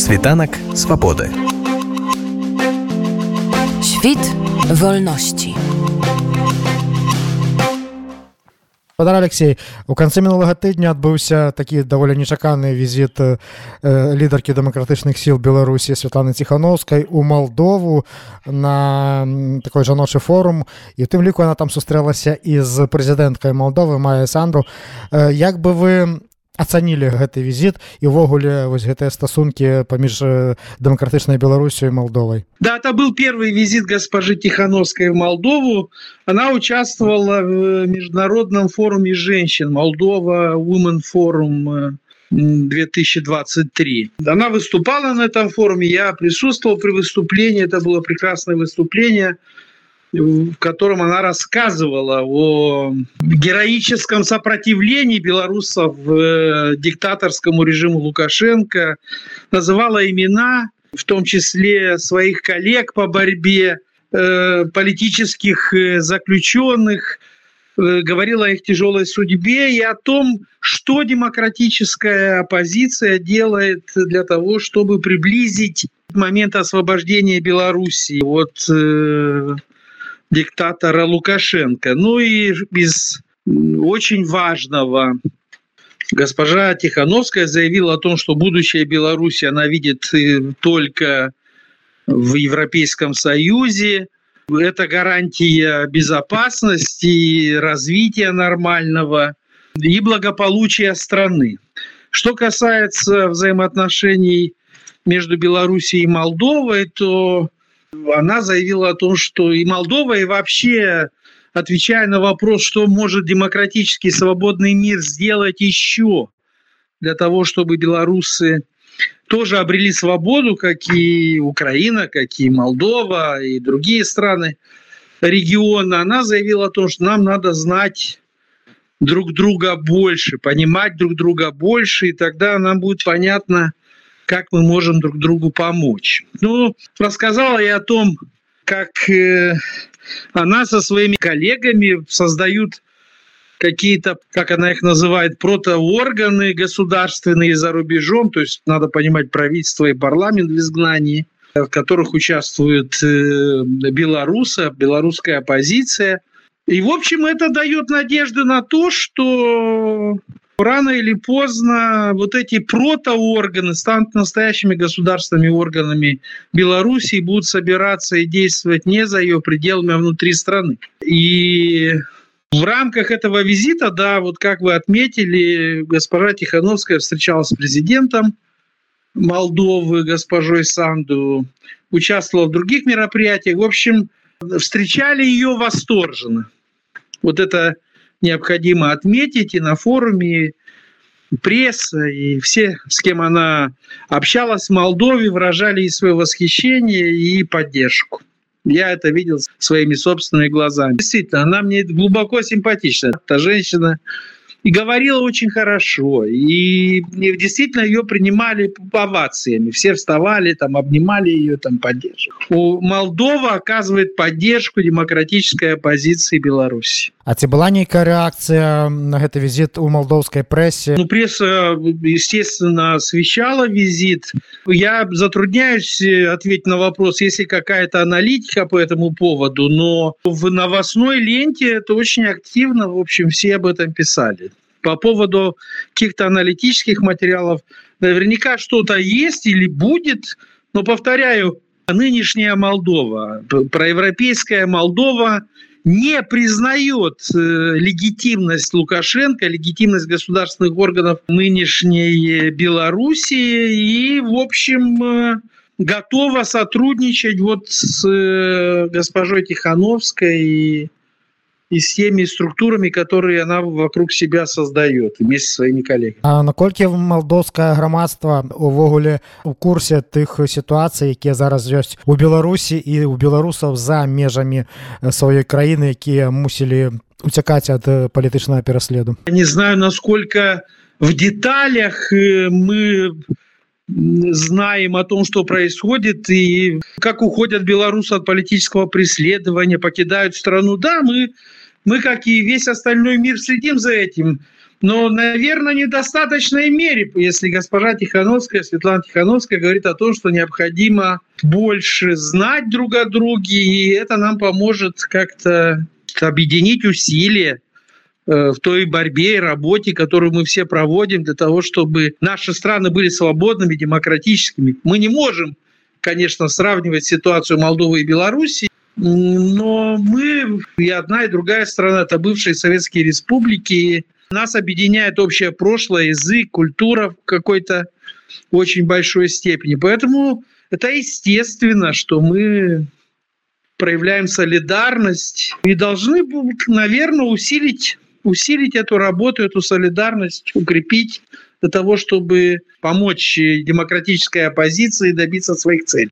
Світанак свабоды. Świt wolności. Падар Алексей у канцы мінулага тыдня адбыўся такі даволі нечаканы візіт э, лідаркі дэмакратычных сіл беларусі Святланы ціхановскай у Малдову на такой жаночы форум і тым ліку она там сустрэлася і з прэзідэнткай Малдовы Мая Сандру э, як бы вы ацанілі гэты візіт і ўвогуле вось гэтыя стасункі паміж дэмакратычнай беларусю и молдовой да это был первый визит госпожи тихоновской в молдову она участвовала в международном форуме женщин молдова women forum 2023 она выступала на этом форуме я присутствовал при выступлении это было прекрасное выступление в котором она рассказывала о героическом сопротивлении белорусов э, диктаторскому режиму Лукашенко, называла имена, в том числе своих коллег по борьбе, э, политических э, заключенных, говорила о их тяжелой судьбе и о том, что демократическая оппозиция делает для того, чтобы приблизить момент освобождения Беларуси от диктатора Лукашенко. Ну и из очень важного госпожа Тихановская заявила о том, что будущее Беларуси она видит э, только в Европейском Союзе. Это гарантия безопасности, развития нормального и благополучия страны. Что касается взаимоотношений между Белоруссией и Молдовой, то она заявила о том, что и Молдова, и вообще, отвечая на вопрос, что может демократический свободный мир сделать еще для того, чтобы белорусы тоже обрели свободу, как и Украина, как и Молдова, и другие страны региона, она заявила о том, что нам надо знать друг друга больше, понимать друг друга больше, и тогда нам будет понятно, как мы можем друг другу помочь. Ну, рассказала я о том, как э, она со своими коллегами создают какие-то, как она их называет, протоорганы государственные за рубежом, то есть надо понимать правительство и парламент в изгнании, в которых участвуют э, белорусы, белорусская оппозиция. И, в общем, это дает надежду на то, что рано или поздно вот эти протоорганы станут настоящими государственными органами Беларуси и будут собираться и действовать не за ее пределами, а внутри страны. И в рамках этого визита, да, вот как вы отметили, госпожа Тихановская встречалась с президентом Молдовы, госпожой Санду, участвовала в других мероприятиях. В общем, встречали ее восторженно. Вот это необходимо отметить и на форуме пресса и все, с кем она общалась в Молдове, выражали и свое восхищение, и поддержку. Я это видел своими собственными глазами. Действительно, она мне глубоко симпатична. Эта женщина и говорила очень хорошо. И, и действительно ее принимали овациями. Все вставали, там, обнимали ее, там, поддерживали. У Молдова оказывает поддержку демократической оппозиции Беларуси. А ці была нейкая рэакцыя на гэты візіт у молдовской прессе ну пресса естественно освещала визит я затрудняюсь ответить на вопрос если какая-то аналитика по этому поводу но в новостной ленте это очень активно в общем все об этом писали по поводу каких-то аналитических материалов наверняка что-то есть или будет но повторяю нынешняя молдова проевропейская молдова не признает э, легитимность Лукашенко, легитимность государственных органов нынешней Белоруссии и, в общем, э, готова сотрудничать вот с э, госпожой Тихановской и и с теми структурами, которые она вокруг себя создает вместе со своими коллегами. А наколькі молдовское грамадства увогуле у курсе тых сітуацый якія зараз ёсць у беларусі і у беларусаў за межамі сваёй краіны якія мусілі уцякаць ад палітычнага пераследу не знаю насколько в деталях мы знаем о том, что происходит и как уходят белорусы от политического преследования, покидают страну. Да, мы мы, как и весь остальной мир, следим за этим. но, наверное, недостаточной мере, если госпожа Тихановская, Светлана Тихановская говорит о том, что необходимо больше знать друг о друге, и это нам поможет как-то объединить усилия э, в той борьбе и работе, которую мы все проводим для того, чтобы наши страны были свободными, демократическими. Мы не можем, конечно, сравнивать ситуацию Молдовы и Беларуси, но мы, и одна, и другая страна, это бывшие советские республики, нас объединяет общее прошлое, язык, культура в какой-то очень большой степени. Поэтому это естественно, что мы проявляем солидарность и должны, наверное, усилить, усилить эту работу, эту солидарность, укрепить для того, чтобы помочь демократической оппозиции добиться своих целей.